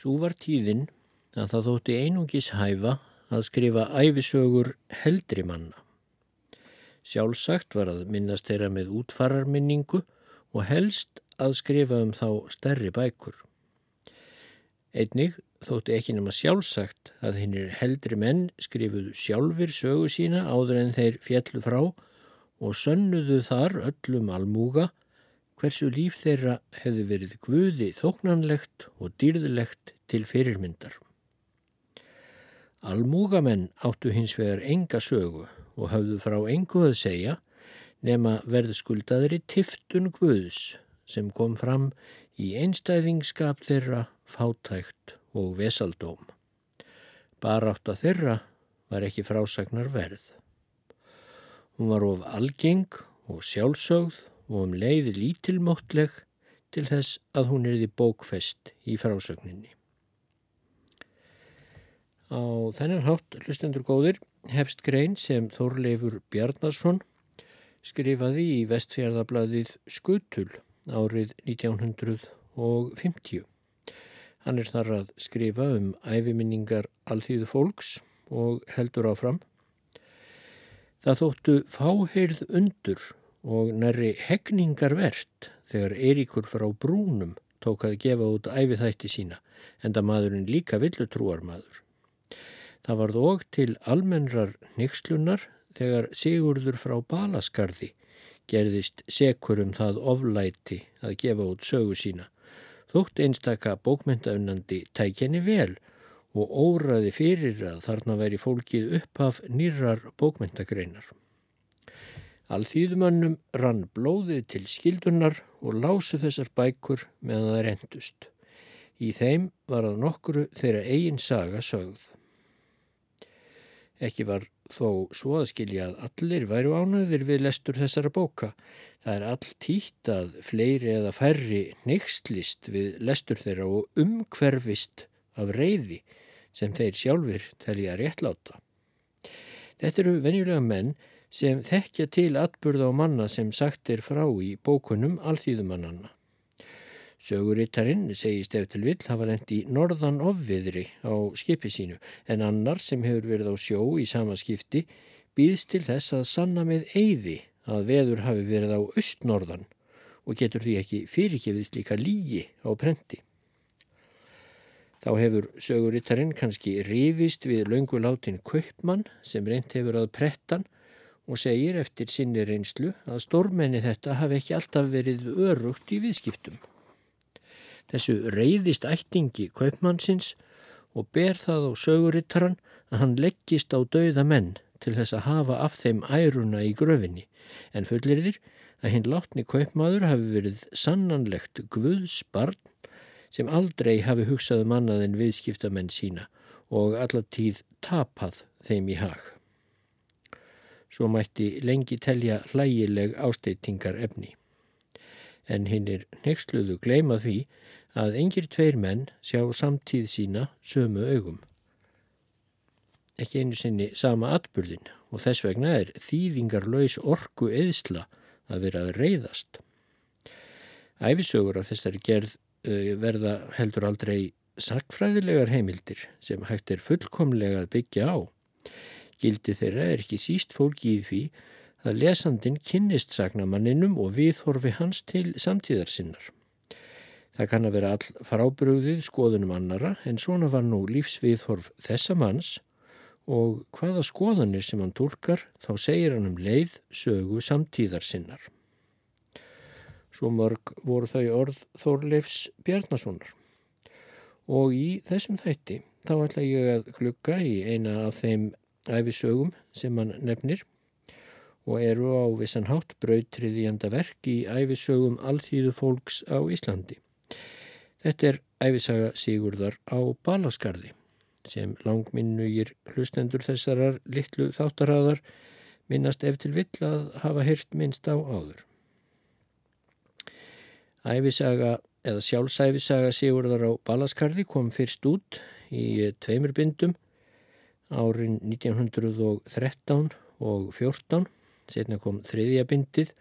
Svo var tíðin að það þótti einungis hæfa að skrifa æfisögur heldri manna. Sjálfsagt var að minnast þeirra með útfararminningu og helst að skrifa um þá stærri bækur. Einnig þótti ekki nema sjálfsagt að hinnir heldri menn skrifuðu sjálfur sögu sína áður en þeir fjallu frá og sönnuðu þar öllum almúga hversu líf þeirra hefði verið guði þóknanlegt og dýrðilegt til fyrirmyndar. Almúgamenn áttu hins vegar enga sögu og hafðu frá engu að segja nema verðskuldaðri tiftun guðs sem kom fram í einstæðingskap þeirra fátækt og vesaldóm. Barátt að þeirra var ekki frásagnar verð. Hún var of algeng og sjálfsögð og um leiði lítilmóttleg til þess að hún erði bókfest í frásögninni. Á þennan hátt, hlustendur góðir, hefst grein sem Þorleifur Bjarnarsson skrifaði í vestfjörðablaðið Skutul árið 1950. Hann er þar að skrifa um æfiminningar alþýðu fólks og heldur áfram. Það þóttu fáheirð undur og næri hegningar verðt þegar Eiríkur frá brúnum tók að gefa út æfithætti sína en það maðurinn líka villutrúar maður. Það varð og til almennrar nixlunar þegar Sigurður frá Balaskarði gerðist sekur um það oflæti að gefa út sögu sína. Þótt einstaka bókmyndaunandi tækjenni vel og óraði fyrir að þarna væri fólkið upphaf nýrar bókmyndagreinar. Alþýðumannum rann blóðið til skildunar og lásu þessar bækur meðan það rendust. Í þeim var að nokkru þeirra eigin saga sögð. Ekki var þó svo að skilja að allir væru ánæðir við lestur þessara bóka. Það er all týtt að fleiri eða færri nextlist við lestur þeirra og umhverfist af reyði sem þeir sjálfur telja réttláta. Þetta eru venjulega menn sem þekkja til atburða á manna sem sagt er frá í bókunum alþýðumannanna. Sögurittarinn segist ef til vill hafa lendi norðan ofviðri á skipi sínu en annar sem hefur verið á sjó í sama skipti býðst til þess að sanna með eyði að veður hafi verið á austnorðan og getur því ekki fyrirgefiðst líka lígi á prenti. Þá hefur sögurittarinn kannski rifist við launguláttinn Kaupmann sem reynd hefur að prettan og segir eftir sinni reynslu að stórmenni þetta hafi ekki alltaf verið örugt í viðskiptum. Þessu reyðist ættingi kaupmannsins og ber það á sögurittaran að hann leggist á dauða menn til þess að hafa af þeim æruna í gröfinni en fullir þér að hinn látni kaupmaður hafi verið sannanlegt guðsbarn sem aldrei hafi hugsað um annað en viðskiptamenn sína og allatíð tapað þeim í hag. Svo mætti lengi telja hlægileg ásteytingar efni. En hinn er nextluðu gleima því að engir tveir menn sjá samtíð sína sömu augum. Ekki einu sinni sama atbyrðin og þess vegna er þýðingarlaus orgu eðsla að vera að reyðast. Æfisögur af þessari gerð verða heldur aldrei sarkfræðilegar heimildir sem hægt er fullkomlega að byggja á. Gildi þeirra er ekki síst fólki í því að lesandin kynnist sagnamanninum og viðhorfi hans til samtíðarsinnar. Það kann að vera all frábrugðið skoðunum annara en svona var nú lífsviðhorf þessa manns og hvaða skoðanir sem hann tólkar þá segir hann um leið sögu samtíðar sinnar. Svo mörg voru þau orð Þorleifs Bjarnasonar og í þessum þætti þá ætla ég að glukka í eina af þeim æfisögum sem hann nefnir og eru á vissan hátt brautriðjanda verk í æfisögum alþýðu fólks á Íslandi. Þetta er æfisaga Sigurðar á Balaskarði sem langminnugir hlustendur þessarar litlu þáttarhaðar minnast ef til vill að hafa hirt minnst á áður. Æfisaga eða sjálfsæfisaga Sigurðar á Balaskarði kom fyrst út í tveimur bindum árin 1913 og 14, setna kom þriðja bindið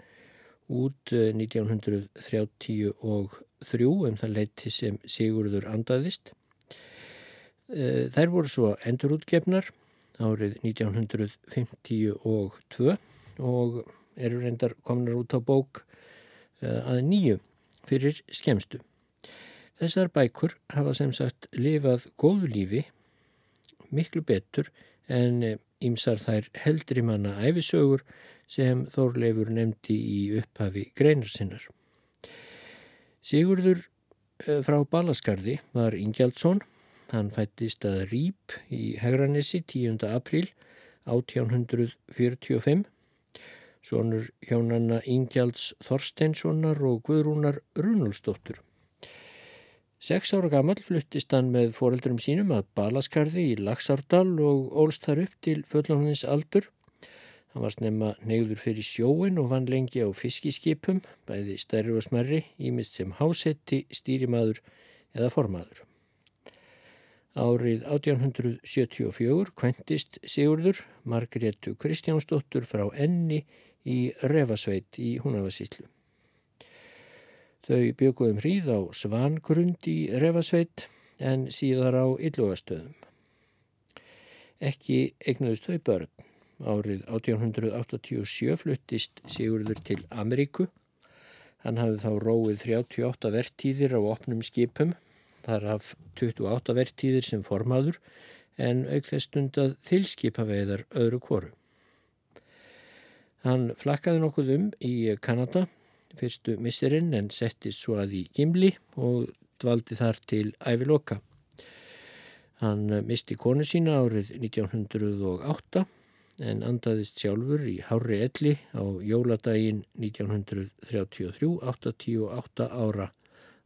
út 1930 og þrjú um það leiti sem Sigurður andaðist E, þær voru svo endurútgefnar árið 1952 og eru reyndar komnar út á bók e, að nýju fyrir skemstu. Þessar bækur hafa sem sagt lifað góðu lífi miklu betur en ímsar þær heldri manna æfisögur sem Þórleifur nefndi í upphafi greinar sinnar. Sigurður eh, frá Balaskarði var Ingjaldsson. Hann fættist að Rýp í Hegranissi 10. apríl 1845. Svonur hjónanna Ingjalds Þorsteinssonar og Guðrúnar Runulsdóttur. Seks ára gammal fluttist hann með foreldrum sínum að Balaskarði í Laxárdal og ólst þar upp til fullónins aldur. Hann var snemma neyður fyrir sjóin og vann lengi á fiskiskipum, bæði stærri og smerri, ímist sem hásetti, stýrimaður eða formaður. Árið 1874 kventist Sigurður Margrétu Kristjánsdóttur frá enni í Refasveit í Húnavasíslu. Þau bygguðum hríð á Svangrund í Refasveit en síðar á Illugastöðum. Ekki eignuðust þau börn. Árið 1887 fluttist Sigurður til Ameríku. Hann hafði þá róið 38 vertíðir á opnum skipum. Þar haf 28 vertíðir sem formaður en auk þess stundað þilskipaveiðar öðru kvoru. Hann flakkaði nokkuð um í Kanada fyrstu misserinn en settist svo að í Gimli og dvaldi þar til æviloka. Hann misti konu sína árið 1908 en andaðist sjálfur í Hári Elli á jóladaginn 1933, 88 ára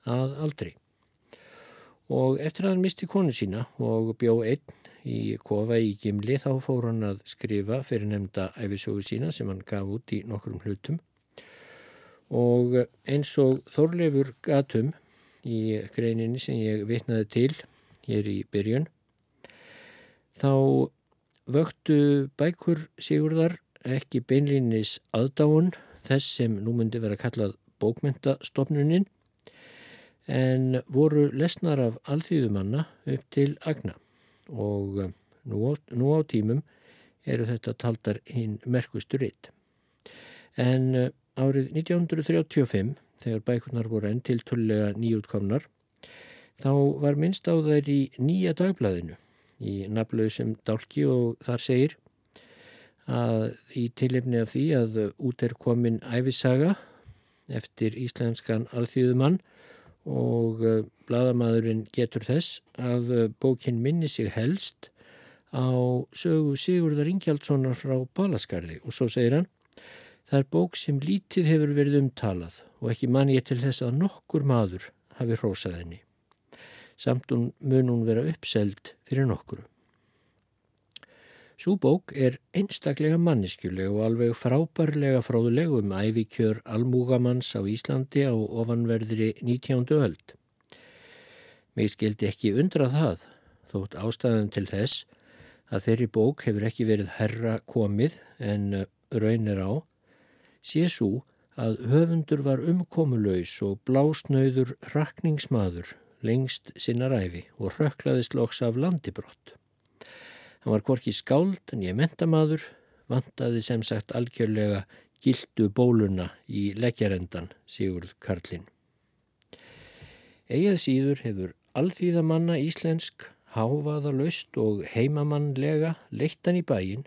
að aldri. Og eftir að hann misti konu sína og bjó einn í kofa í Gimli þá fór hann að skrifa fyrir nefnda æfisógu sína sem hann gaf út í nokkrum hlutum og eins og Þorleifur gatum í greininni sem ég vitnaði til hér í byrjun þá vöktu bækur Sigurðar ekki beinlýnis aðdáun þess sem nú myndi vera kallað bókmentastofnunin en voru lesnar af alþýðumanna upp til agna og nú á, nú á tímum eru þetta taldar hinn merkustur eitt. En Árið 1935, þegar bækurnar voru enn til tullega nýjútkomnar, þá var minnst á þær í nýja dagblæðinu í naflausum dálki og þar segir að í tilefni af því að út er komin æfisaga eftir íslenskan alþýðumann og eh, bladamæðurinn getur þess að bókin minni sig helst á sögu Sigurðar Ingjaldssonar frá Balaskarði. Og svo segir hann Það er bók sem lítið hefur verið umtalað og ekki mann ég til þess að nokkur maður hafi hrósað henni. Samt mun hún vera uppseld fyrir nokkuru. Sú bók er einstaklega manneskjuleg og alveg frábærlega fráðuleg um æfikjör almúgamanns á Íslandi á ofanverðri 19. öld. Mér skildi ekki undra það, þótt ástæðan til þess að þeirri bók hefur ekki verið herra komið en raunir á sé svo að höfundur var umkomulaus og blásnauður rakningsmaður lengst sinna ræfi og rökklaðist loks af landibrott. Hann var hvorki skáld en ég mentamaður, vantaði sem sagt algjörlega gildu bóluna í leggjarendan, Sigurð Karlinn. Egið síður hefur alþýðamanna íslensk háfaða laust og heimamannlega leittan í bæin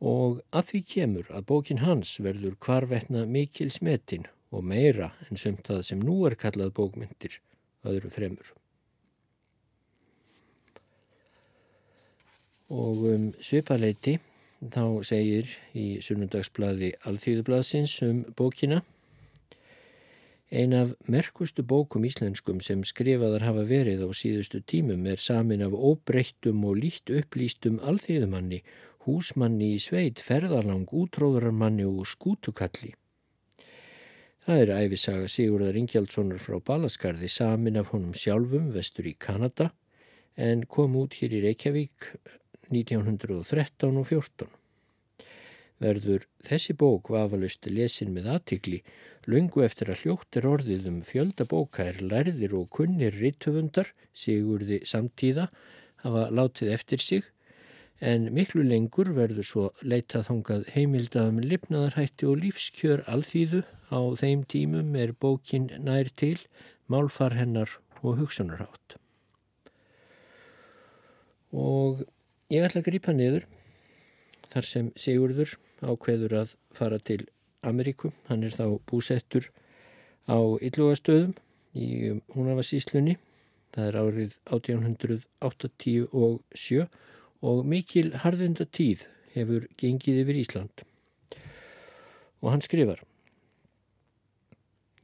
og að því kemur að bókin hans verður hvarvetna mikil smetin og meira en sumt að sem nú er kallað bókmyndir öðru fremur. Og um svipaleiti þá segir í sunnundagsbladi Alþýðublaðsins um bókina Ein af merkustu bókum íslenskum sem skrifaðar hafa verið á síðustu tímum er samin af óbreyttum og lít upplýstum alþýðumanni húsmanni í sveit, ferðarlang, útróðurarmanni og skútukalli. Það er æfisaga Sigurðar Ingjaldssonar frá Balaskarði samin af honum sjálfum vestur í Kanada en kom út hér í Reykjavík 1913 og 14. Verður þessi bók vafalust lesin með aðtikli lungu eftir að hljóttir orðið um fjöldabóka er lærðir og kunnir rittöfundar Sigurði samtíða hafa látið eftir sig en miklu lengur verður svo leitað þongað heimildaðum lifnaðarhætti og lífskjör alþýðu á þeim tímum er bókin nær til, málfar hennar og hugsunarhátt. Og ég ætla að grípa niður þar sem Sigurður ákveður að fara til Ameríku. Hann er þá búsettur á Illugastöðum í Húnavarsíslunni. Það er árið 1887 og mikil harðenda tíð hefur gengið yfir Ísland. Og hann skrifar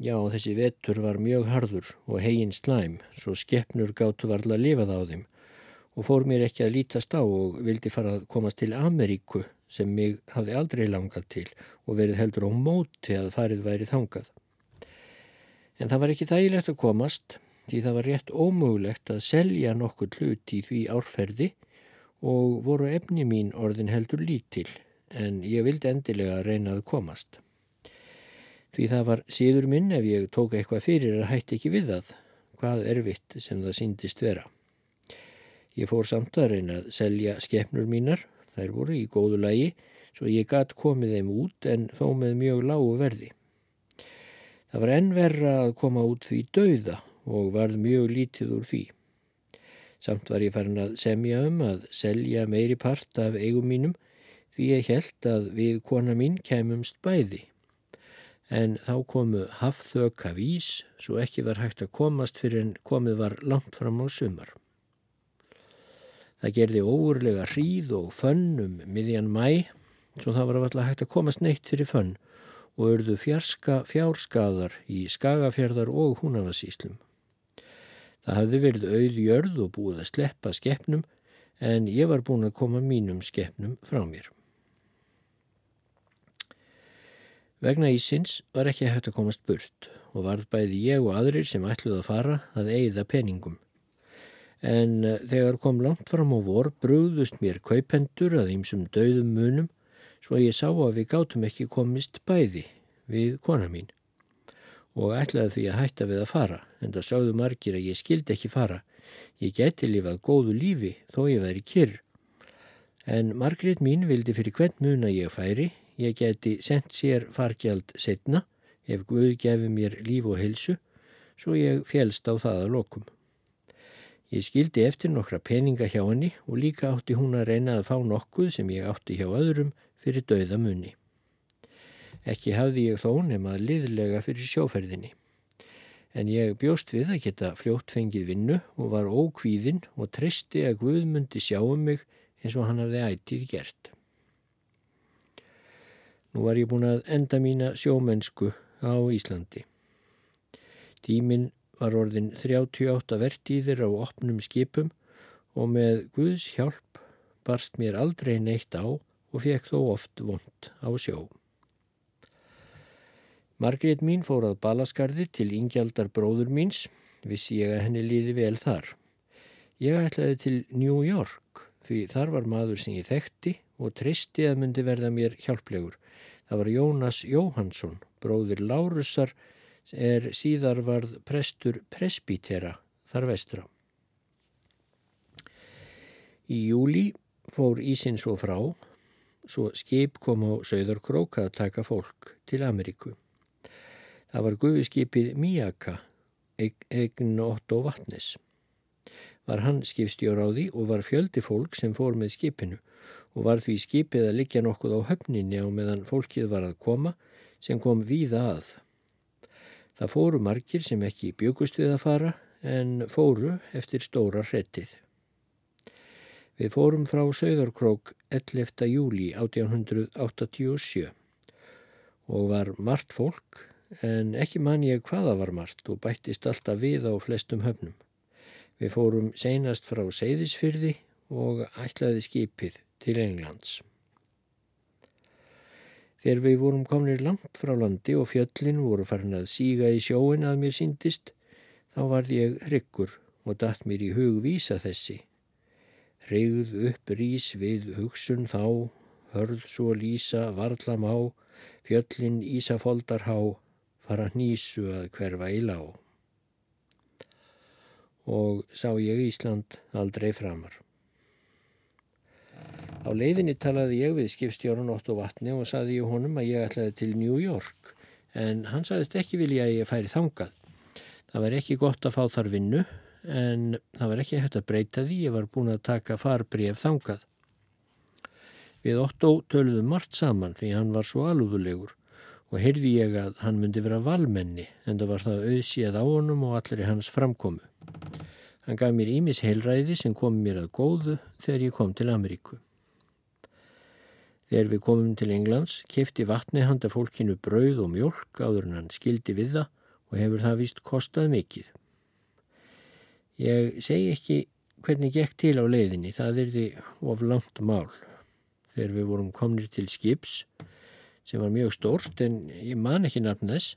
Já, þessi vetur var mjög harður og heginn slæm, svo skeppnur gáttu varla að lifað á þeim og fór mér ekki að lítast á og vildi fara að komast til Ameríku sem mig hafði aldrei langað til og verið heldur á móti að farið værið þangað. En það var ekki þægilegt að komast því það var rétt ómögulegt að selja nokkur hlut í því árferði og voru efni mín orðin heldur lítil en ég vildi endilega reyna að komast. Því það var síður minn ef ég tók eitthvað fyrir að hætti ekki við það, hvað erfitt sem það síndist vera. Ég fór samt að reyna að selja skefnur mínar, þær voru í góðu lagi, svo ég gatt komið þeim út en þó með mjög lágu verði. Það var enn verra að koma út því dauða og varð mjög lítið úr því. Samt var ég farin að semja um að selja meiri part af eigum mínum því ég held að við kona mín kemumst bæði. En þá komu hafþöka vís svo ekki var hægt að komast fyrir en komið var langt fram á sumar. Það gerði óurlega hríð og fönn um miðjan mæ svo það var alltaf hægt að komast neitt fyrir fönn og fjarska fjárskaðar í skagafjörðar og húnavasíslum. Það hafði verið auð jörð og búið að sleppa skeppnum en ég var búin að koma mínum skeppnum frá mér. Vegna ísins var ekki hægt að komast burt og varð bæði ég og aðrir sem ætluð að fara að eigða peningum. En eh, þegar kom langt fram á vor brúðust mér kaupendur að ýmsum döðum munum svo ég sá að við gátum ekki komist bæði við kona mín og ætlaði því að hætta við að fara en það sáðu margir að ég skildi ekki fara. Ég geti lifað góðu lífi þó ég veri kyrr. En Margrét mín vildi fyrir hvern mun að ég færi, ég geti sendt sér fargjald setna ef Guð gefi mér líf og helsu, svo ég félst á það að lokum. Ég skildi eftir nokkra peninga hjá henni og líka átti hún að reyna að fá nokkuð sem ég átti hjá öðrum fyrir dauða munni. Ekki hafði ég þó nefnað liðlega fyrir sjóferðinni. En ég bjóst við að geta fljótt fengið vinnu og var ókvíðinn og tristi að Guðmundi sjáum mig eins og hann hafði ætið gert. Nú var ég búin að enda mína sjómennsku á Íslandi. Tíminn var orðin 38 vertíðir á opnum skipum og með Guðs hjálp barst mér aldrei neitt á og fekk þó oft vond á sjó. Margrét mín fór að balaskarði til yngjaldar bróður míns, vissi ég að henni líði vel þar. Ég ætlaði til New York því þar var maður sem ég þekkti og tristi að myndi verða mér hjálplegur. Það var Jónas Jóhansson, bróður Lárusar, er síðar varð prestur presbítera þar vestra. Í júli fór Ísin svo frá svo skip kom á Söðarkrók að taka fólk til Ameríku. Það var gufiskipið Míaka, eign Otto Vatnes. Var hann skipstjór á því og var fjöldi fólk sem fór með skipinu og var því skipið að liggja nokkuð á höfninni á meðan fólkið var að koma sem kom víða að. Það fóru margir sem ekki byggust við að fara en fóru eftir stóra hrettið. Við fórum frá Söðarkrók 11. júli 1887 og var margt fólk en ekki man ég hvaða var margt og bættist alltaf við á flestum höfnum. Við fórum seinast frá Seyðisfyrði og ætlaði skipið til Englands. Þegar við vorum komnir langt frá landi og fjöllin voru farin að síga í sjóin að mér síndist, þá varð ég hryggur og datt mér í hug vísa þessi Hrigð upp rís við hugsun þá, hörð svo lísa varðlam á, fjöllin ísafoldar há, fara nýsu að hverfa í lá. Og sá ég Ísland aldrei framar. Á leiðinni talaði ég við skipstjórun Otto Vatni og saði ég honum að ég ætlaði til New York en hann saðist ekki vilja að ég færi þangað. Það var ekki gott að fá þar vinnu en það var ekki hægt að breyta því ég var búin að taka farbref þangað. Við Otto töluðum margt saman því hann var svo alúðulegur og heyrði ég að hann myndi vera valmenni en það var það auðsíð á honum og allir hans framkomu. Hann gaf mér ímis heilræði sem kom mér að góðu þegar ég kom til Ameríku. Þegar við komum til Englands kefti vatni handa fólkinu brauð og mjölk áður en hann skildi við það og hefur það vist kostað mikið. Ég segi ekki hvernig gekk til á leiðinni, það er því of langt mál. Þegar við vorum komnir til skips sem var mjög stort en ég man ekki nafn þess,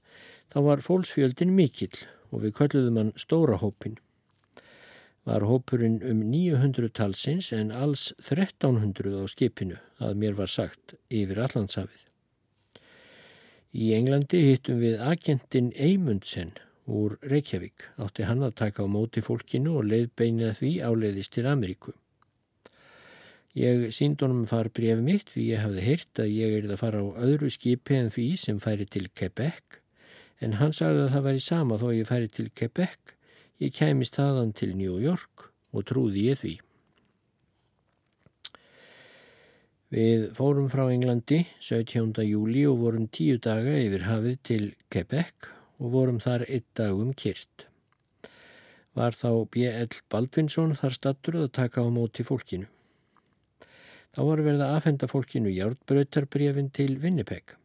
þá var fólksfjöldin mikill og við kölluðum hann Stóra hópin. Var hópurinn um 900 talsins en alls 1300 á skipinu að mér var sagt yfir Allandshafið. Í Englandi hittum við agentin Eymundsen úr Reykjavík. Átti hann að taka á móti fólkinu og leiðbeinið því áleiðist til Ameríku. Ég sínd honum far bref mitt því ég hafði heyrt að ég er að fara á öðru skipi en því sem færi til Quebec en hann sagði að það væri sama þó ég færi til Quebec. Ég kæmist þaðan til New York og trúði ég því. Við fórum frá Englandi 17. júli og vorum tíu daga yfir hafið til Quebec og vorum þar einn dagum kyrt. Var þá B.L. Baldvinsson þar stattur að taka á móti fólkinu. Þá var verið að afhenda fólkinu hjártbrötarbrefin til Winnipeg.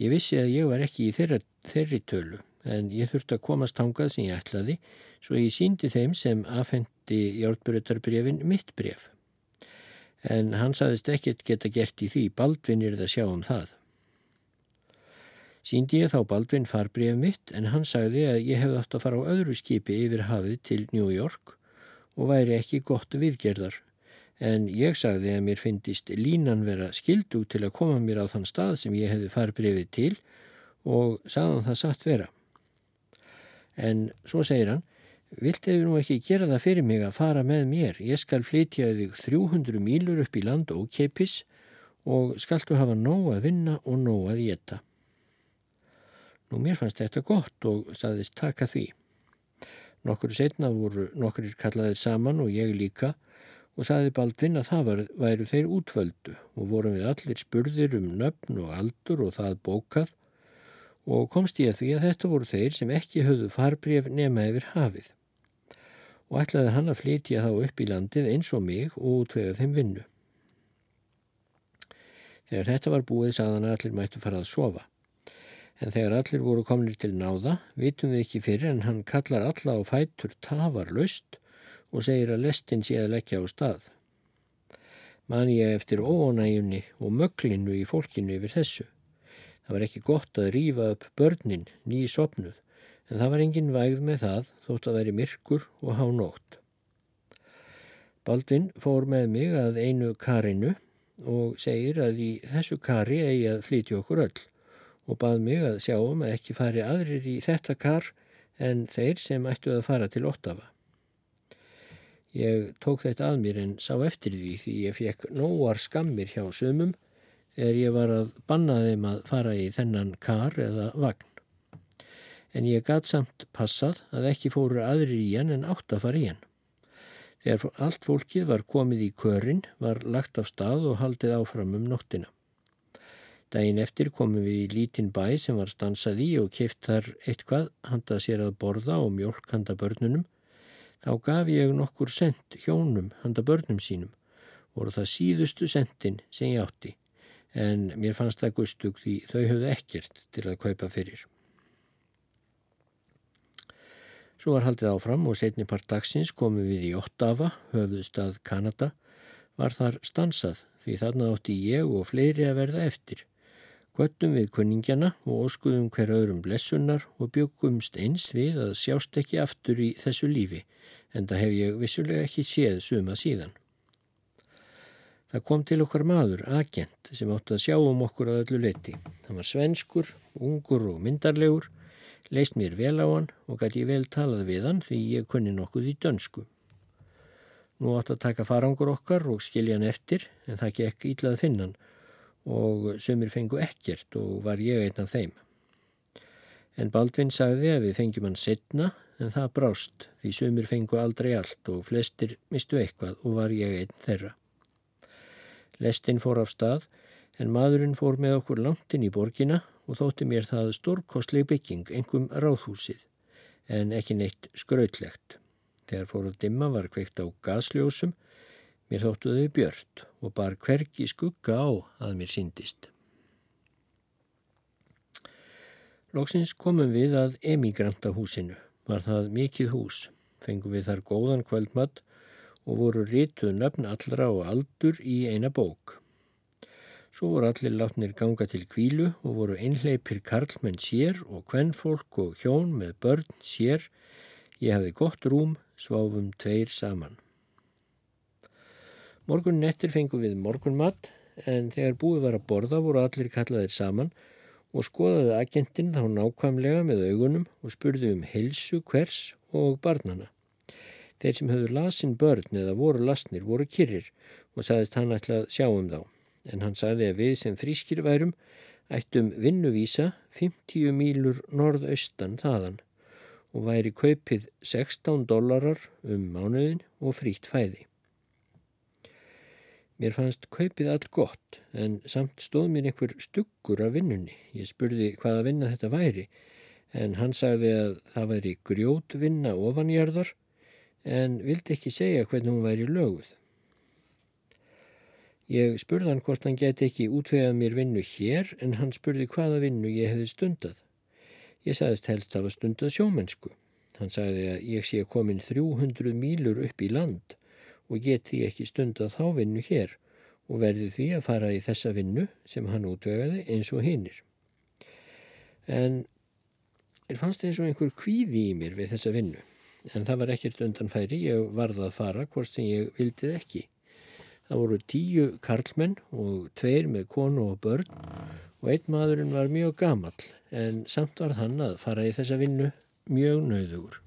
Ég vissi að ég var ekki í þeirra, þeirri tölu en ég þurfti að komast hangað sem ég ætlaði svo ég síndi þeim sem afhendi hjártbrötarbrefin mitt bref. En hann saðist ekkert geta gert í því, Baldvin er það að sjá um það. Síndi ég þá Baldvin farbref mitt en hann sagði að ég hefði átt að fara á öðru skipi yfir hafið til New York og væri ekki gott viðgerðar en ég sagði að mér finnist línan vera skildu til að koma mér á þann stað sem ég hefði farið brefið til og sagðan það satt vera. En svo segir hann, vilt hefur nú ekki gera það fyrir mig að fara með mér, ég skal flytja þig 300 mílur upp í land og keipis og skaltu hafa nóg að vinna og nóg að geta. Nú mér fannst þetta gott og saðist taka því. Nokkur setna voru nokkur kallaðir saman og ég líka og saði Baldvin að það væru þeir útvöldu og vorum við allir spurðir um nöfn og aldur og það bókað og komst ég að því að þetta voru þeir sem ekki höfðu farbref nema yfir hafið og ætlaði hann að flytja þá upp í landið eins og mig og útvega þeim vinnu. Þegar þetta var búið saðan að allir mættu fara að sofa en þegar allir voru komnir til náða vitum við ekki fyrir en hann kallar alla á fætur tafarlaust og segir að lestin sé að leggja á stað. Man ég eftir óonægjunni og möglinu í fólkinu yfir þessu. Það var ekki gott að rýfa upp börnin nýji sopnuð, en það var engin vægð með það þótt að veri myrkur og há nótt. Baldvin fór með mig að einu karinu og segir að í þessu kari eigi að flytja okkur öll og bað mig að sjáum að ekki fari aðrir í þetta kar en þeir sem ættu að fara til Ottawa. Ég tók þetta að mér en sá eftir því því ég fekk nóar skammir hjá sömum þegar ég var að banna þeim að fara í þennan kar eða vagn. En ég gæt samt passað að ekki fóru aðri í hann en átt að fara í hann. Þegar allt fólkið var komið í körin var lagt af stað og haldið áfram um nóttina. Dægin eftir komum við í lítinn bæ sem var stansað í og keft þar eitthvað handað sér að borða og mjölk handa börnunum Þá gaf ég nokkur sent hjónum handa börnum sínum, voru það síðustu sentin sem ég átti, en mér fannst það gustug því þau höfðu ekkert til að kaupa fyrir. Svo var haldið áfram og setni part dagsins komum við í Ottawa, höfðustad Kanada, var þar stansað því þarna átti ég og fleiri að verða eftir. Kvöttum við kunningjana og óskuðum hver öðrum blessunar og byggumst eins við að sjást ekki aftur í þessu lífi en það hef ég vissulega ekki séð suma síðan. Það kom til okkar maður, agent, sem átti að sjá um okkur að öllu leti. Það var svenskur, ungur og myndarlegur, leist mér vel á hann og gæti ég vel talað við hann því ég kunni nokkuð í dönsku. Nú átt að taka farangur okkar og skilja hann eftir en það gekk ítlað finnan og sömur fengu ekkert og var ég einn af þeim. En Baldvin sagði að við fengjum hann setna en það brást því sömur fengu aldrei allt og flestir mistu eitthvað og var ég einn þeirra. Lestin fór af stað en maðurinn fór með okkur langt inn í borgina og þótti mér það stórkostleg bygging, engum ráðhúsið, en ekki neitt skrautlegt. Þegar fór að dimma var kveikt á gasljósum, mér þóttu þau björnt og bar hverki skugga á að mér síndist. Lóksins komum við að emigranta húsinu. Var það mikið hús. Fengum við þar góðan kvöldmatt og voru rítuð nöfn allra og aldur í eina bók. Svo voru allir látnir ganga til kvílu og voru einhleipir karlmenn sér og kvennfólk og hjón með börn sér. Ég hafði gott rúm, sváfum tveir saman. Morgun nettir fengum við morgunmatt en þegar búið var að borða voru allir kallaðir saman og skoðaði agentinn þá nákvæmlega með augunum og spurði um helsu, hvers og barnana. Þeir sem höfðu lasin börn eða voru lasnir voru kyrrir og sagðist hann ætla að sjá um þá en hann sagði að við sem frískir værum ættum vinnuvísa 50 mílur norðaustan þaðan og væri kaupið 16 dólarar um mánuðin og frít fæði. Mér fannst kaupið allt gott en samt stóð mér einhver stuggur af vinnunni. Ég spurði hvaða vinna þetta væri en hann sagði að það væri grjótvinna ofanjarðar en vildi ekki segja hvernig hún væri löguð. Ég spurði hann hvort hann geti ekki útvegað mér vinnu hér en hann spurði hvaða vinnu ég hefði stundað. Ég sagðist helst að hafa stundað sjómennsku. Hann sagði að ég sé komin 300 mílur upp í land og geti ekki stundað þá vinnu hér og verði því að fara í þessa vinnu sem hann útvegaði eins og hinnir. En er fannst eins og einhver kvíði í mér við þessa vinnu en það var ekkert undanfæri, ég varða að fara hvort sem ég vildið ekki. Það voru tíu karlmenn og tveir með konu og börn og einn maðurinn var mjög gamal en samt var hann að fara í þessa vinnu mjög nauðugur.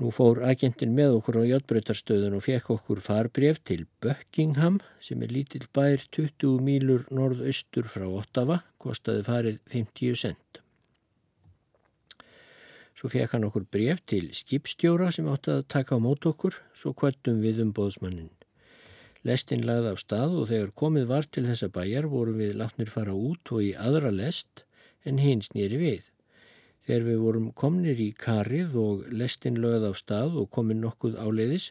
Nú fór agentin með okkur á hjáttbreytarstöðun og fekk okkur farbref til Buckingham sem er lítill bær 20 mílur norðaustur frá Ottawa, kostaði farið 50 cent. Svo fekk hann okkur bref til skipstjóra sem átti að taka á mót okkur, svo kvöttum við um bóðsmannin. Lestinn lagði af stað og þegar komið var til þessa bæjar vorum við látnir fara út og í aðra lest en hins nýri við. Þegar við vorum komnir í karið og lestinn lögði af stað og komið nokkuð áleiðis,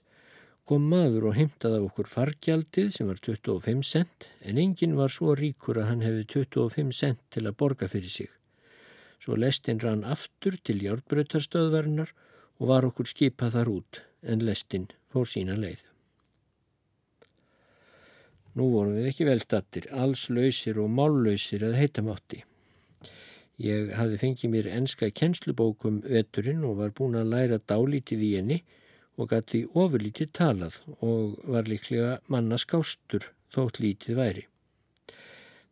kom maður og heimtaði okkur fargjaldið sem var 25 cent en enginn var svo ríkur að hann hefði 25 cent til að borga fyrir sig. Svo lestin rann aftur til járbrötarstöðverðnar og var okkur skipað þar út en lestin fór sína leið. Nú vorum við ekki velstattir, alls lausir og mállausir að heita mátti. Ég hafði fengið mér enska kjenslubókum veturinn og var búin að læra dálítið í henni og gæti ofurlítið talað og var líklega manna skástur þótt lítið væri.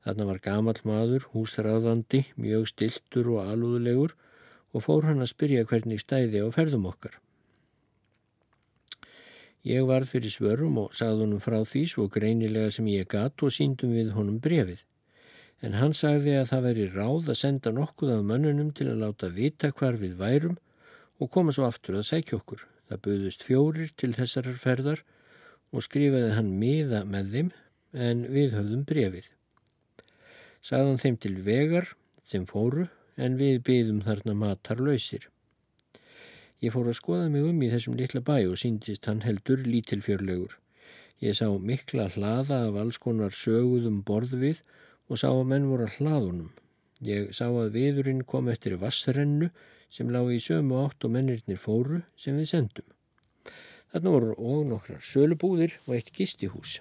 Þarna var gamal maður, húsræðandi, mjög stiltur og alúðulegur og fór hann að spyrja hvernig stæði á ferðum okkar. Ég varð fyrir svörum og sagði honum frá því svo greinilega sem ég gatt og síndum við honum brefið. En hann sagði að það veri ráð að senda nokkuð af mönnunum til að láta vita hvar við værum og koma svo aftur að sækja okkur. Það buðust fjórir til þessarar ferðar og skrifaði hann miða með þeim en við höfðum brefið sagðan þeim til vegar sem fóru en við byðum þarna matarlausir. Ég fór að skoða mig um í þessum litla bæ og síndist hann heldur lítilfjörlegur. Ég sá mikla hlaða af alls konar söguðum borð við og sá að menn voru að hlaðunum. Ég sá að viðurinn kom eftir vassrennu sem lág í sömu átt og mennirnir fóru sem við sendum. Þarna voru og nokkrar sölubúðir og eitt gistihús.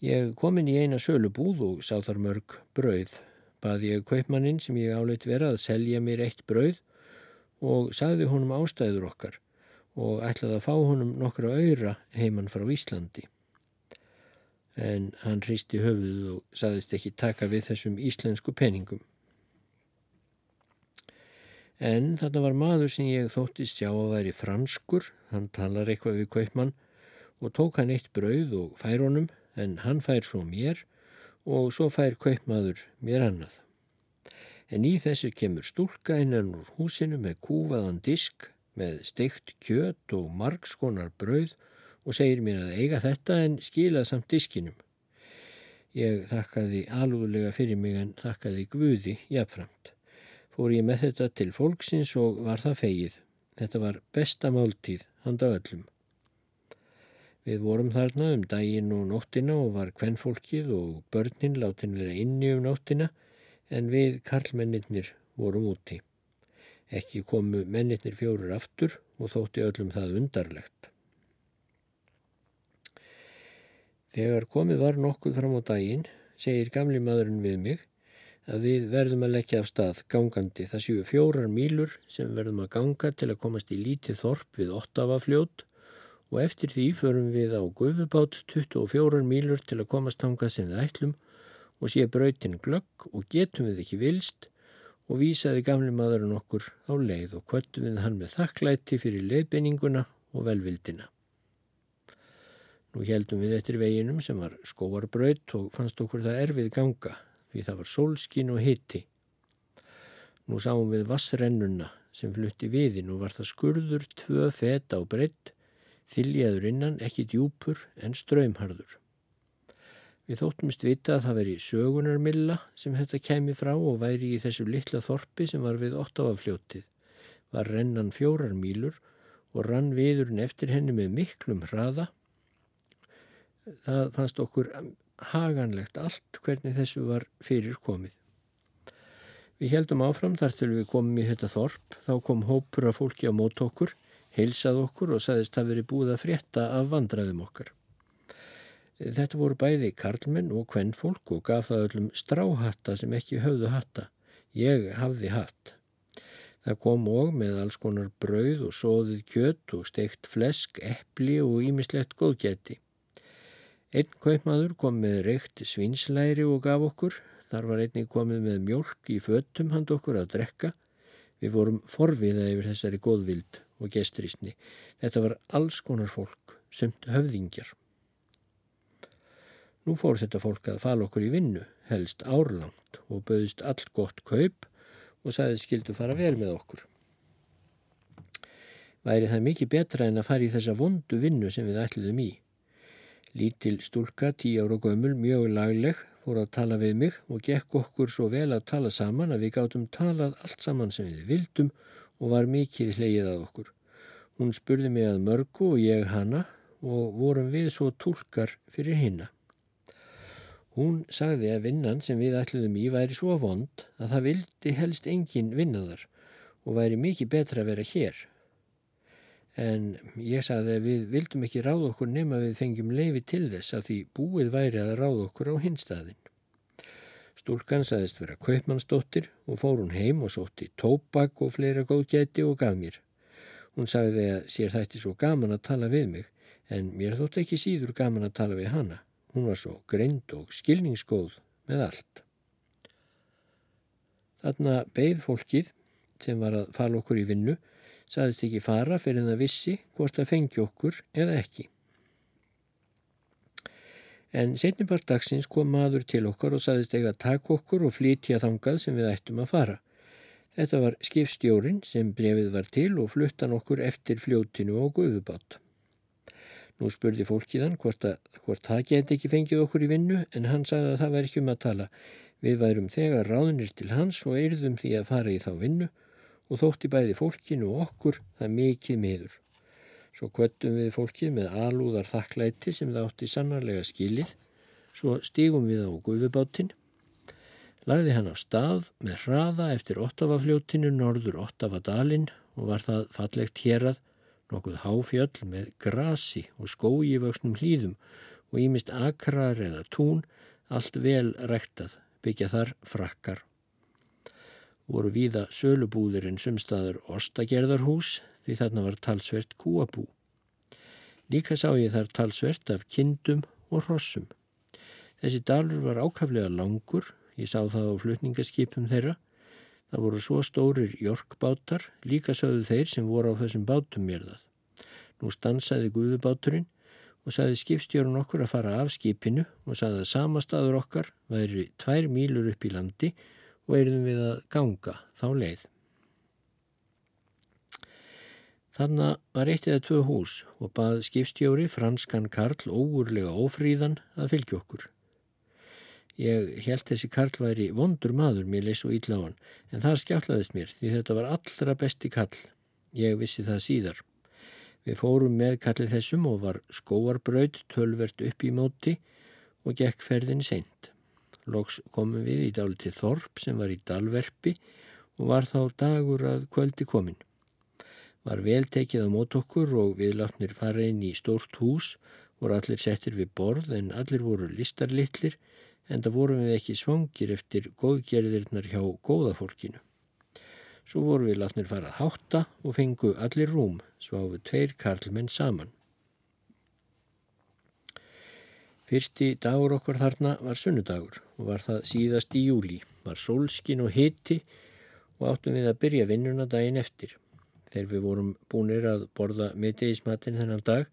Ég kom inn í eina sölubúð og sá þar mörg brauð. Baði ég kaupmannin sem ég áleitt vera að selja mér eitt brauð og sagði honum ástæður okkar og ætlaði að fá honum nokkra öyra heimann frá Íslandi. En hann hristi höfuð og sagðist ekki taka við þessum íslensku peningum. En þarna var maður sem ég þóttist sjá að væri franskur, hann talar eitthvað við kaupmann og tók hann eitt brauð og fær honum en hann fær svo mér og svo fær kaupmaður mér annað. En í þessu kemur stúlka innan úr húsinu með kúfaðan disk með steikt kjöt og margskonar brauð og segir mér að eiga þetta en skila samt diskinum. Ég þakkaði alúðlega fyrir mig en þakkaði Guði jafnframt fór ég með þetta til fólksins og var það fegið. Þetta var besta máltíð, handa öllum. Við vorum þarna um daginn og nóttina og var kvennfólkið og börnin látin vera inni um nóttina en við karlmennir vorum úti. Ekki komu mennir fjórir aftur og þótti öllum það undarlegt. Þegar komið var nokkuð fram á daginn, segir gamli maðurinn við mig, að við verðum að leggja af stað gangandi. Það séu fjórar mílur sem verðum að ganga til að komast í lítið þorp við Ottavafljót og eftir því förum við á Guðubát 24 mílur til að komast hangað sem við ætlum og sé brautin glögg og getum við ekki vilst og vísaði gamli maðurinn okkur á leið og kvöttum við hann með þakklæti fyrir leiðbeininguna og velvildina. Nú heldum við eftir veginum sem var skóarbraut og fannst okkur það erfið ganga því það var sólskin og hitti. Nú sáum við vassrennuna sem flutti viðin og var það skurður tvö feta á breytt, þyljaður innan ekki djúpur en ströymharður. Við þóttumst vita að það veri sögunarmilla sem þetta kemi frá og væri í þessu litla þorpi sem var við óttafafljótið. Var rennan fjórar mílur og rann viðurinn eftir henni með miklum hraða. Það fannst okkur haganlegt allt hvernig þessu var fyrir komið. Við heldum áfram þar til við komum í þetta þorp, þá kom hópur af fólki á mót okkur, heilsað okkur og saðist að veri búið að frétta af vandraðum okkar. Þetta voru bæði karlmenn og kvennfólk og gaf það öllum stráhatta sem ekki höfðu hatta. Ég hafði hatt. Það kom og með alls konar brauð og sóðið kjött og steikt flesk, eppli og ímislegt góðgæti. Einn kaupmaður kom með reykt svinslæri og gaf okkur. Þar var einnig komið með mjölk í föttum hand okkur að drekka. Við vorum forviða yfir þessari góðvild og gestrisni. Þetta var alls konar fólk, sumt höfðingjar. Nú fór þetta fólk að fala okkur í vinnu, helst árlangt og bauðist allt gott kaup og sagði skildu fara vel með okkur. Væri það mikið betra en að fara í þessa vondu vinnu sem við ætluðum í. Lítil stúlka, tí ára gömul, mjög lagleg, fór að tala við mig og gekk okkur svo vel að tala saman að við gáttum talað allt saman sem við vildum og var mikið hleyið að okkur. Hún spurði mig að mörgu og ég hana og vorum við svo tólkar fyrir hinna. Hún sagði að vinnan sem við ætluðum í væri svo vond að það vildi helst engin vinnaðar og væri mikið betra að vera hér en ég sagði að við vildum ekki ráða okkur nema við fengjum leifi til þess að því búið væri að ráða okkur á hinstaðin. Stúlkan sagðist vera kaupmannsdóttir og fór hún heim og sótti tópak og fleira góðgæti og gaf mér. Hún sagði að sér þætti svo gaman að tala við mig en mér þótt ekki síður gaman að tala við hana. Hún var svo greind og skilningsgóð með allt. Þarna beigð fólkið sem var að fala okkur í vinnu saðist ekki fara fyrir það vissi hvort það fengi okkur eða ekki. En setnibart dagsins kom maður til okkar og saðist eiga að taka okkur og flytja þangað sem við ættum að fara. Þetta var skipstjórin sem brefið var til og fluttan okkur eftir fljótinu og guðubátt. Nú spurði fólkiðan hvort, hvort það geti ekki fengið okkur í vinnu en hann sagði að það væri ekki um að tala. Við værum þegar ráðnir til hans og eirðum því að fara í þá vinnu og þótti bæði fólkinu og okkur það mikið miður. Svo kvöttum við fólkið með alúðar þakklæti sem það átti sannarlega skilið, svo stígum við á guðubáttin, lagði hann á stað með hraða eftir Ottavafljótinu norður Ottavadalinn og var það fallegt hérað, nokkuð háfjöll með grasi og skói vöxnum hlýðum og ímist akrar eða tún, allt vel rektað, byggja þar frakkar voru víða sölubúðir en sumstaður ostagerðarhús því þarna var talsvert kúabú. Líka sá ég þar talsvert af kindum og hrossum. Þessi dalur var ákaflega langur, ég sá það á flutningaskipum þeirra. Það voru svo stórir jorkbátar, líka sögðu þeir sem voru á þessum bátum mér það. Nú stansaði guðubáturinn og saði skipstjórun okkur að fara af skipinu og saði að samastaður okkar væri tvær mílur upp í landi og erum við að ganga þá leið. Þannig var eitt eða tvö hús og bað skipstjóri franskan Karl óurlega ófríðan að fylgja okkur. Ég held þessi Karl væri vondur maður mér leys og ítla á hann en það skjáttlaðist mér því þetta var allra besti Karl. Ég vissi það síðar. Við fórum með kallið þessum og var skóarbraut tölvert upp í móti og gekk ferðin seint. Lóks komum við í dáliti Þorp sem var í Dalverpi og var þá dagur að kvöldi komin. Var vel tekið á mót okkur og við látnir fara inn í stórt hús, voru allir settir við borð en allir voru listarlittlir en það vorum við ekki svangir eftir góðgerðirnar hjá góðafólkinu. Svo voru við látnir farað hátta og fengu allir rúm, sváfu tveir karlmenn saman. Fyrsti dagur okkar þarna var sunnudagur var það síðast í júli. Var sólskin og hitti og áttum við að byrja vinnuna daginn eftir. Þegar við vorum búinir að borða miðdegismatin þennan dag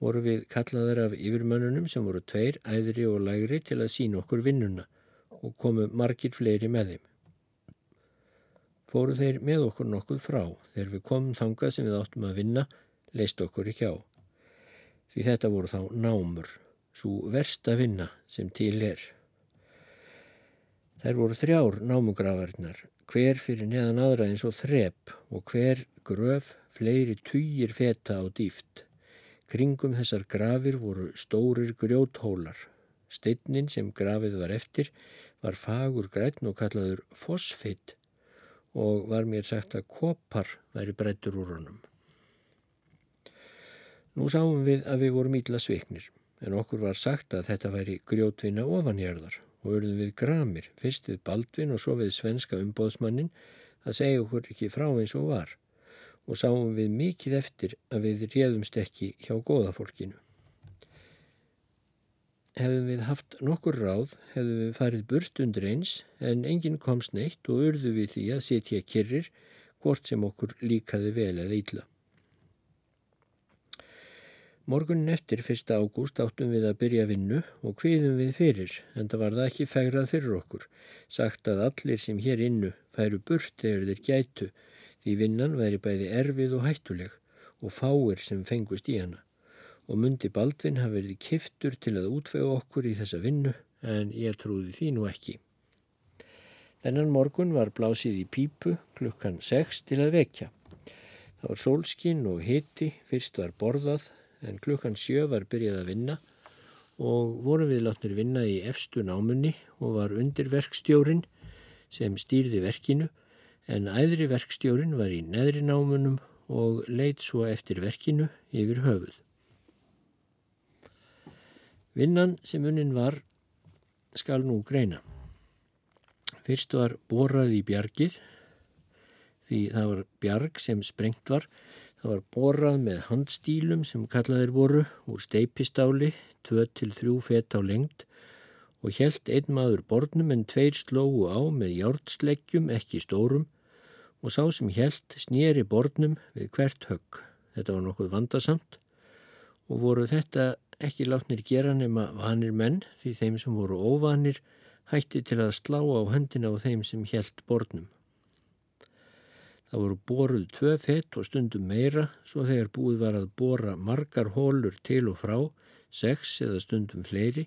voru við kallaðar af yfirmönnunum sem voru tveir, æðri og lægri til að sína okkur vinnuna og komu margir fleiri með þeim fóru þeir með okkur nokkuð frá. Þegar við komum þangað sem við áttum að vinna, leist okkur ekki á. Því þetta voru þá námur, svo versta vinna sem til er. Þær voru þrjár námugravarnar, hver fyrir neðan aðra eins og þrep og hver gröf fleiri týjir feta á dýft. Kringum þessar grafir voru stórir grjóthólar. Steinnin sem grafið var eftir var fagur grætn og kallaður fosfitt og var mér sagt að kopar væri breyttur úr honum. Nú sáum við að við vorum ítla sviknir en okkur var sagt að þetta væri grjótvinna ofanjörðar og örðum við gramir, fyrst við Baldvin og svo við svenska umbóðsmannin að segja okkur ekki frá eins og var og sáum við mikið eftir að við réðumst ekki hjá góðafólkinu. Hefðum við haft nokkur ráð, hefðum við farið burt undir eins en enginn komst neitt og urðu við því að setja kyrrir hvort sem okkur líkaði vel eða ítla. Morgunin eftir 1. ágúst áttum við að byrja vinnu og hviðum við fyrir en það var það ekki fægrað fyrir okkur. Sagt að allir sem hér innu færu burt þegar þeir gætu því vinnan væri bæði erfið og hættuleg og fáir sem fengust í hana og myndi Baldvin hafi verið kiftur til að útvega okkur í þessa vinnu en ég trúði því nú ekki. Þennan morgun var blásið í pípu klukkan 6 til að vekja. Það var sólskinn og hiti, fyrst var borðað en klukkan 7 var byrjað að vinna og vorum við látnir vinna í efstu námunni og var undir verkstjórin sem stýrði verkinu en æðri verkstjórin var í neðri námunum og leitt svo eftir verkinu yfir höfuð. Vinnan sem unnin var skal nú greina. Fyrst var borað í bjargið því það var bjarg sem sprengt var. Það var borað með handstílum sem kallaðir voru úr steipistáli, 2-3 fett á lengt og helt einn maður borðnum en tveir slógu á með hjártsleggjum ekki stórum og sá sem helt snýri borðnum við hvert högg. Þetta var nokkuð vandasamt og voru þetta ekki látnir gera nema vanir menn því þeim sem voru óvanir hætti til að slá á höndina á þeim sem helt borðnum. Það voru boruð tvö fett og stundum meira svo þegar búið var að bora margar hólur til og frá, sex eða stundum fleiri,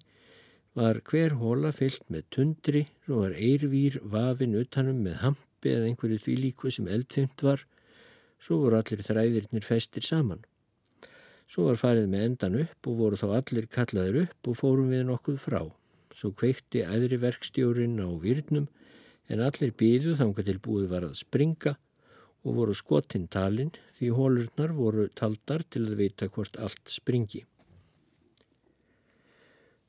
var hver hóla fyllt með tundri sem var eirvýr vafin utanum með hampi eða einhverju því líku sem eldfimt var, svo voru allir þræðirnir festir saman. Svo var farið með endan upp og voru þá allir kallaðir upp og fórum við nokkuð frá. Svo kveikti æðri verkstjórin á virnum en allir býðu þanga til búið var að springa og voru skotinn talinn því hólurnar voru taldar til að vita hvort allt springi.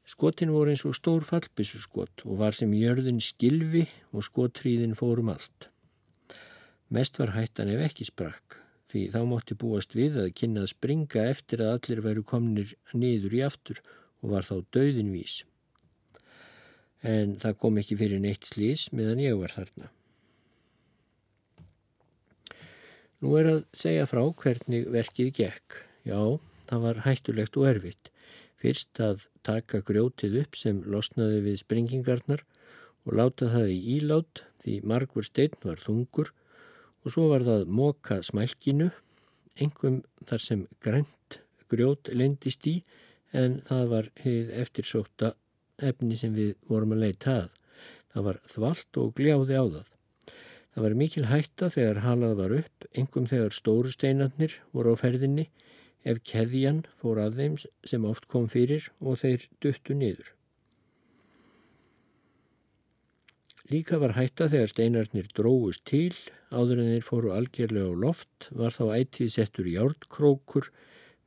Skotin voru eins og stór fallbissu skot og var sem jörðin skilfi og skotríðin fórum allt. Mest var hættan ef ekki sprakk því þá mótti búast við að kynna að springa eftir að allir veru komnir niður í aftur og var þá döðinvís. En það kom ekki fyrir neitt slís meðan ég var þarna. Nú er að segja frá hvernig verkið gekk. Já, það var hættulegt og erfitt. Fyrst að taka grjótið upp sem losnaði við sprengingarnar og láta það í ílát því margur stein var þungur og svo var það móka smælkinu, engum þar sem grænt grjót lendist í en það var heið eftirsókta efni sem við vorum að leita að. Það var þvalt og gljáði á það. Það var mikil hætta þegar halað var upp, engum þegar stóru steinarnir voru á ferðinni, ef keðjan fór að þeim sem oft kom fyrir og þeir duttu niður. Líka var hætta þegar steinarnir dróðust til, áður en þeir fóru algjörlega á loft, var þá ætið settur járnkrókur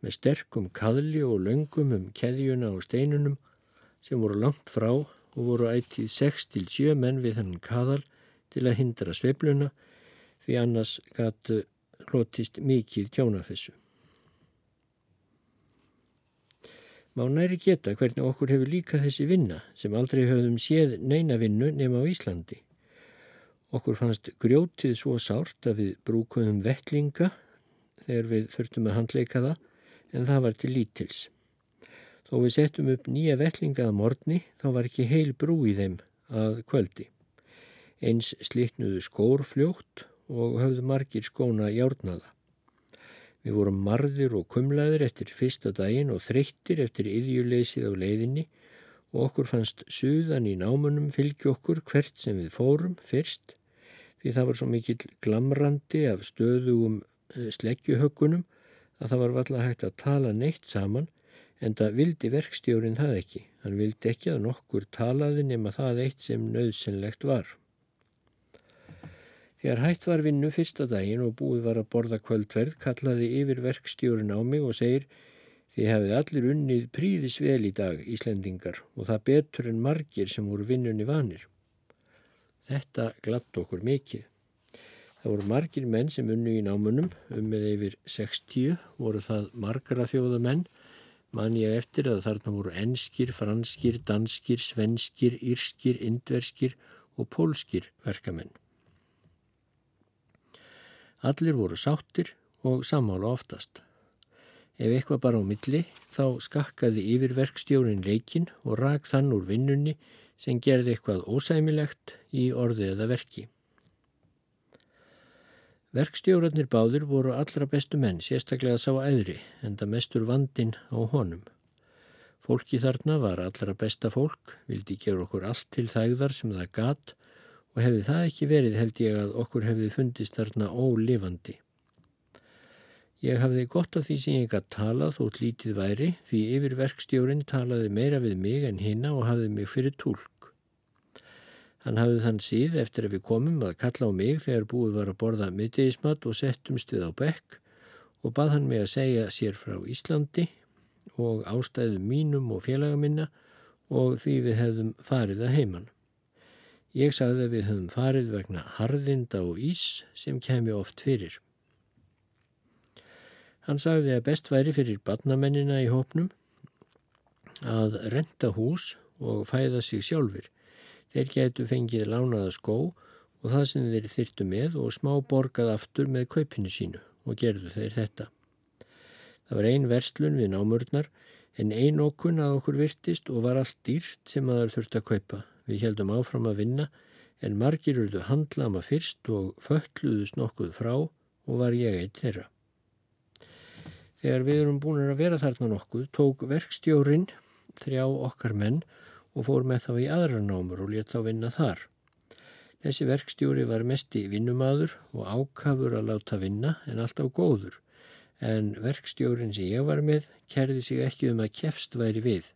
með sterkum kaðli og löngum um keðjuna og steinunum sem voru langt frá og voru ætið 6-7 menn við þennan kaðal til að hindra sveifluna því annars gætu hlotist mikið tjónafessu. Má næri geta hvernig okkur hefur líka þessi vinna sem aldrei höfðum séð neina vinnu nema á Íslandi. Okkur fannst grjótið svo sárt að við brúkuðum vettlinga þegar við þurftum að handleika það en það var til lítils. Þó við settum upp nýja vettlingaða morgni þá var ekki heil brú í þeim að kvöldi. Eins slitnuðu skór fljótt og höfðu margir skóna járnaða. Við vorum marðir og kumlaðir eftir fyrsta daginn og þreyttir eftir yðjuleysið á leiðinni og okkur fannst suðan í námunum fylgi okkur hvert sem við fórum fyrst því það var svo mikill glamrandi af stöðugum eh, sleggjuhöggunum að það var valla hægt að tala neitt saman en það vildi verkstjórin það ekki. Hann vildi ekki að nokkur talaði nema það eitt sem nöðsynlegt var. Þegar hætt var vinnu fyrsta daginn og búið var að borða kvöldverð kallaði yfir verkstjórun á mig og segir Þið hefið allir unnið príðis vel í dag, Íslendingar, og það betur en margir sem voru vinnunni vanir. Þetta glatt okkur mikið. Það voru margir menn sem unnu í námunum, um með yfir 60 voru það margra þjóðamenn, man ég eftir að þarna voru enskir, franskir, danskir, svenskir, írskir, indverskir og pólskir verkamenn. Allir voru sáttir og sammála oftast. Ef eitthvað bara á milli þá skakkaði yfirverkstjórin leikin og rak þann úr vinnunni sem gerði eitthvað ósæmilegt í orði eða verki. Verkstjórarnir báður voru allra bestu menn, sérstaklega sá æðri, en það mestur vandin á honum. Fólki þarna var allra besta fólk, vildi gera okkur allt til þægðar sem það gatt og hefði það ekki verið held ég að okkur hefði fundist þarna ólifandi. Ég hafði gott af því sem ég gætt talað þótt lítið væri því yfir verkstjórin talaði meira við mig en hinna og hafði mig fyrir tólk. Hann hafði þann síð eftir að við komum að kalla á mig þegar búið var að borða middegismat og settumst við á bekk og bað hann mig að segja sér frá Íslandi og ástæðum mínum og félagaminna og því við hefðum farið að heimann. Ég sagði að við höfum farið vegna harðinda og ís sem kemi oft fyrir. Hann sagði að best væri fyrir badnamennina í hópnum að renta hús og fæða sig sjálfur. Þeir getu fengið lánaða skó og það sem þeir þyrtu með og smá borgað aftur með kaupinu sínu og gerðu þeir þetta. Það var ein verslun við námurnar en ein okkun að okkur virtist og var allt dýrt sem aðar þurft að kaupa. Við heldum áfram að vinna en margir urðu handlama fyrst og föttluðust nokkuð frá og var ég eitt þeirra. Þegar við erum búin að vera þarna nokkuð tók verkstjórin þrjá okkar menn og fór með þá í aðra námur og let þá vinna þar. Þessi verkstjóri var mest í vinnumadur og ákafur að láta vinna en alltaf góður en verkstjórin sem ég var með kerði sig ekki um að kefst væri við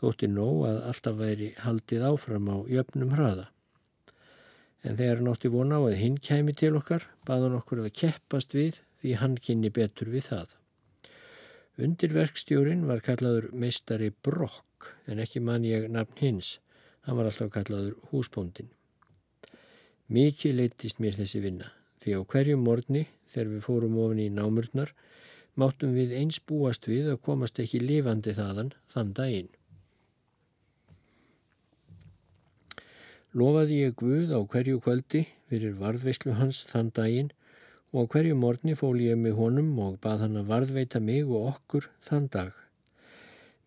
þótti nóg að alltaf væri haldið áfram á jöfnum hraða. En þegar hann átti vona á að hinn kæmi til okkar, baðan okkur að keppast við því hann kynni betur við það. Undirverkstjórin var kallaður meistari Brokk en ekki mann ég nafn hins. Hann var alltaf kallaður húsbóndin. Mikið leittist mér þessi vinna því á hverju morgni þegar við fórum ofin í námurnar máttum við eins búast við að komast ekki lifandi þaðan þann daginn. Lofaði ég Guð á hverju kvöldi fyrir varðveislu hans þann daginn og hverju morgni fól ég mig honum og bað hann að varðveita mig og okkur þann dag.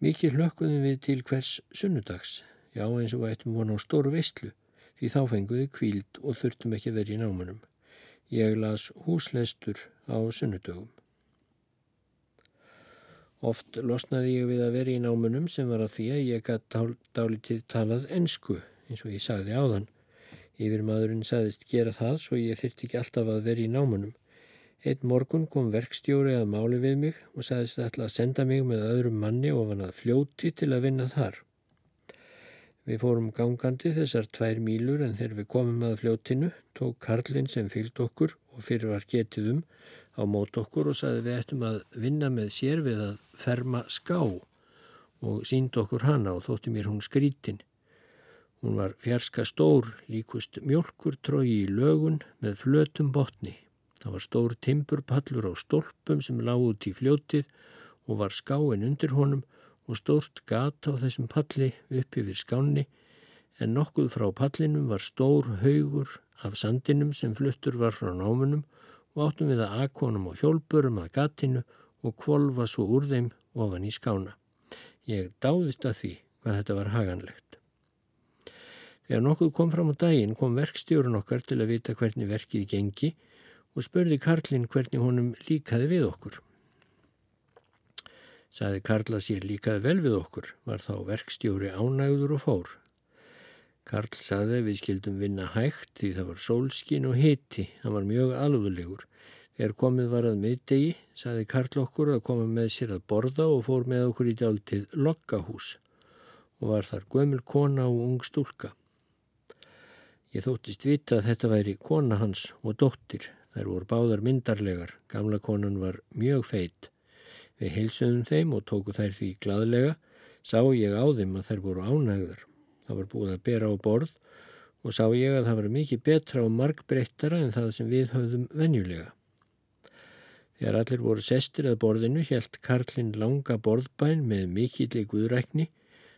Mikið hlökkuðum við til hvers sunnudags, já eins og ættum von á stóru veistlu, því þá fenguði kvíld og þurftum ekki verið í námanum. Ég las húslestur á sunnudögum. Oft losnaði ég við að vera í námunum sem var að því að ég gæti dálítið talað ensku eins og ég sagði á þann. Yfir maðurinn sagðist gera það svo ég þyrti ekki alltaf að vera í námunum. Eitt morgun kom verkstjóri að máli við mig og sagðist alltaf að senda mig með öðrum manni ofan að fljóti til að vinna þar. Við fórum gangandi þessar tvær mílur en þegar við komum að fljótinu tók Karlinn sem fylgd okkur og fyrir var getið um á mót okkur og saði við ættum að vinna með sér við að ferma ská og sínd okkur hana og þótti mér hún skrítin. Hún var fjarska stór, líkust mjölkur trói í lögun með flötum botni. Það var stór timpurpallur á stólpum sem lág út í fljótið og var skáin undir honum og stórt gata á þessum palli upp yfir skáni en nokkuð frá pallinum var stór haugur af sandinum sem fluttur var frá námunum og áttum við að akonum og hjólpurum að gatinu og kvolva svo úr þeim ofan í skána. Ég dáðist að því hvað þetta var haganlegt. Þegar nokkuð kom fram á daginn kom verkstjórun okkar til að vita hvernig verkið gengi og spurði Karlinn hvernig honum líkaði við okkur. Saði Karla sér líkaði vel við okkur, var þá verkstjóri ánægður og fór. Karl saði við skildum vinna hægt því það var sólskin og hiti, hann var mjög alvöðlegur. Þegar komið var að miðdegi, saði Karl okkur að koma með sér að borða og fór með okkur í dáltið Loggahús og var þar gömul kona og ung stúlka. Ég þóttist vita að þetta væri kona hans og dóttir. Þær voru báðar myndarlegar, gamla konan var mjög feitt. Við heilsuðum þeim og tóku þær því gladlega, sá ég á þeim að þær voru ánægðar. Það var búið að bera á borð og sá ég að það var mikið betra og markbreyttara en það sem við höfðum venjulega. Þegar allir voru sestir að borðinu helt Karlinn langa borðbæn með mikill í guðrækni,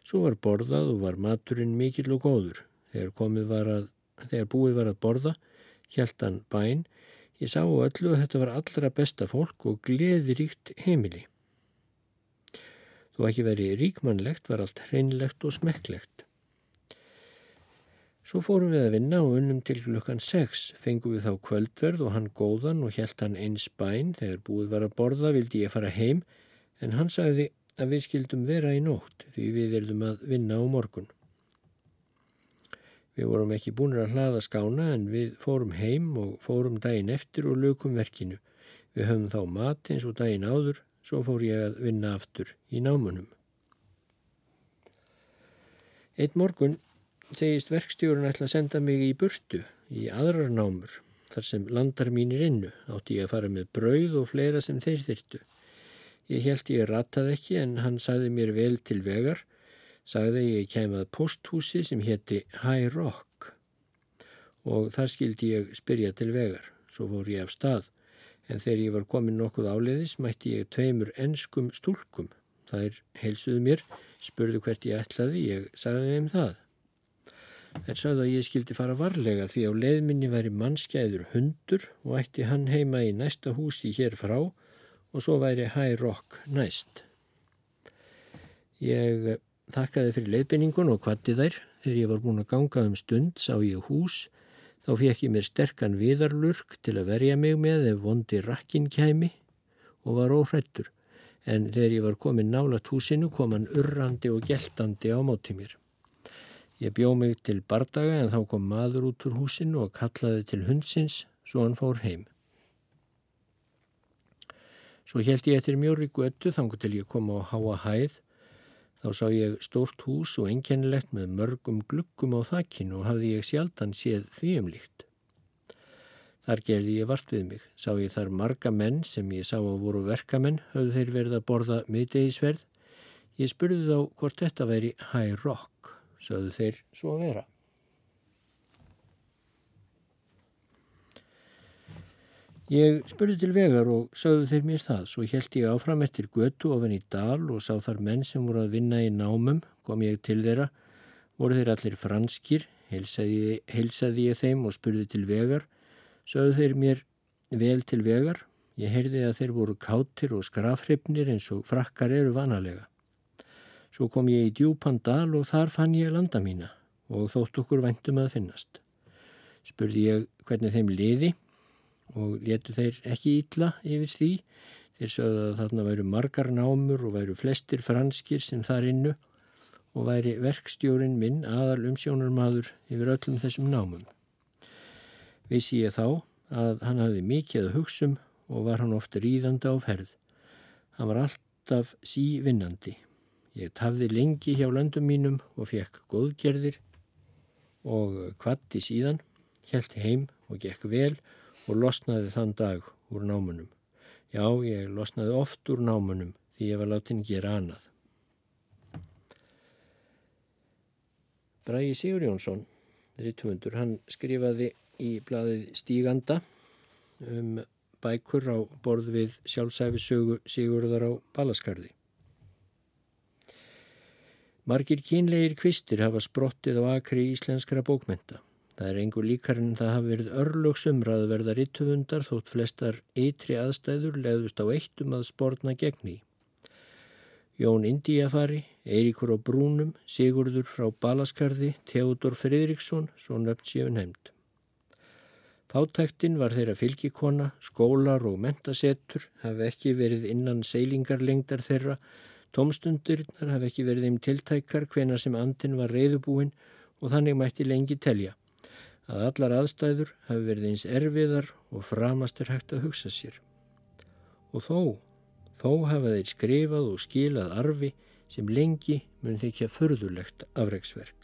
svo var borðað og var maturinn mikill og góður. Þegar, að, þegar búið var að borða, helt hann bæn, ég sá öllu að þetta var allra besta fólk og gleðiríkt heimili. Þó ekki verið ríkmannlegt var allt hreinlegt og smekklegt. Svo fórum við að vinna og unnum til klukkan 6, fengum við þá kvöldverð og hann góðan og helt hann eins bæn. Þegar búið var að borða vildi ég fara heim en hann sagði að við skildum vera í nótt því við erum að vinna á morgun. Við vorum ekki búin að hlaða skána en við fórum heim og fórum daginn eftir og lukum verkinu. Við höfum þá mat eins og daginn áður, svo fór ég að vinna aftur í námunum. Eitt morgun segist verkstjórun ætla að senda mig í burtu í aðrar námur þar sem landar mínir innu átti ég að fara með brauð og fleira sem þeir þyrtu. Ég held ég rataði ekki en hann sagði mér vel til vegar, sagði ég kemað posthúsi sem hétti High Rock og þar skildi ég spyrja til vegar, svo fór ég af stað en þegar ég var komin nokkuð áleiðis mætti ég tveimur enskum stúlkum. Það er heilsuðu mér, spurðu hvert ég ætlaði, ég sagði þeim það. Þær sagði að ég skildi fara varlega því á leiðminni væri mannskæður hundur og ætti hann heima í næsta húsi hér frá og svo væri High Rock næst. Ég þakkaði fyrir leiðbynningun og kvatti þær. Þegar ég var búin að ganga um stund sá ég hús. Þá fekk ég mér sterkan viðarlurk til að verja mig með ef vondi rakkin kæmi og var óhrættur. En þegar ég var komin nálat húsinu kom hann urrandi og geltandi á móti mér. Ég bjó mig til bardaga en þá kom maður út úr húsinu og kallaði til hundsins svo hann fór heim. Svo held ég eftir mjög ríku öttu þangu til ég kom á háa hæð. Þá sá ég stórt hús og einkennilegt með mörgum glukkum á þakkinu og hafði ég sjaldan séð því umlíkt. Þar gerði ég vart við mig. Sá ég þar marga menn sem ég sá að voru verkamenn höfðu þeir verið að borða miðdegisverð. Ég spurði þá hvort þetta væri high rock sögðu þeir svo að vera. Ég spurði til vegar og sögðu þeir mér það, svo held ég áfram eftir götu ofan í dal og sá þar menn sem voru að vinna í námum, kom ég til þeirra, voru þeir allir franskir, heilsaði, heilsaði ég þeim og spurði til vegar, sögðu þeir mér vel til vegar. Ég heyrði að þeir voru kátir og skrafhrifnir eins og frakkar eru vanalega. Svo kom ég í djúpan dal og þar fann ég landa mína og þótt okkur væntum að finnast. Spurði ég hvernig þeim liði og letu þeir ekki ítla yfir því. Þeir sögðu að þarna væru margar námur og væru flestir franskir sem þar innu og væri verkstjórin minn aðal umsjónarmadur yfir öllum þessum námum. Vissi ég þá að hann hafði mikið að hugsum og var hann oft ríðandi á ferð. Hann var alltaf sívinnandi. Ég tafði lengi hjá löndum mínum og fekk góðgerðir og kvatti síðan, helt heim og gekk vel og losnaði þann dag úr námunum. Já, ég losnaði oft úr námunum því ég var látin gera annað. Bræði Sigur Jónsson, rittumundur, hann skrifaði í bladið Stíganda um bækur á borð við sjálfsæfisögu Sigurðar á Balaskarði. Margir kínleir kvistir hafa sprottið á akri íslenskara bókmenta. Það er engur líkar en það hafi verið örlöksumrað verða rittuhundar þótt flestar eitri aðstæður leðust á eittum að spórna gegn í. Jón Indíafari, Eiríkur á Brúnum, Sigurður frá Balaskarði, Theodor Fridriksson, svo nöfn síðan hefnd. Fátæktin var þeirra fylgikona, skólar og mentasettur hafi ekki verið innan seilingarlengdar þeirra, tómstundirnar hafi ekki verið þeim tiltækar hvena sem andin var reyðubúin og þannig mætti lengi telja að allar aðstæður hafi verið eins erfiðar og framast er hægt að hugsa sér. Og þó, þó hafa þeir skrifað og skilað arfi sem lengi mun þykja förðulegt afreiksverk.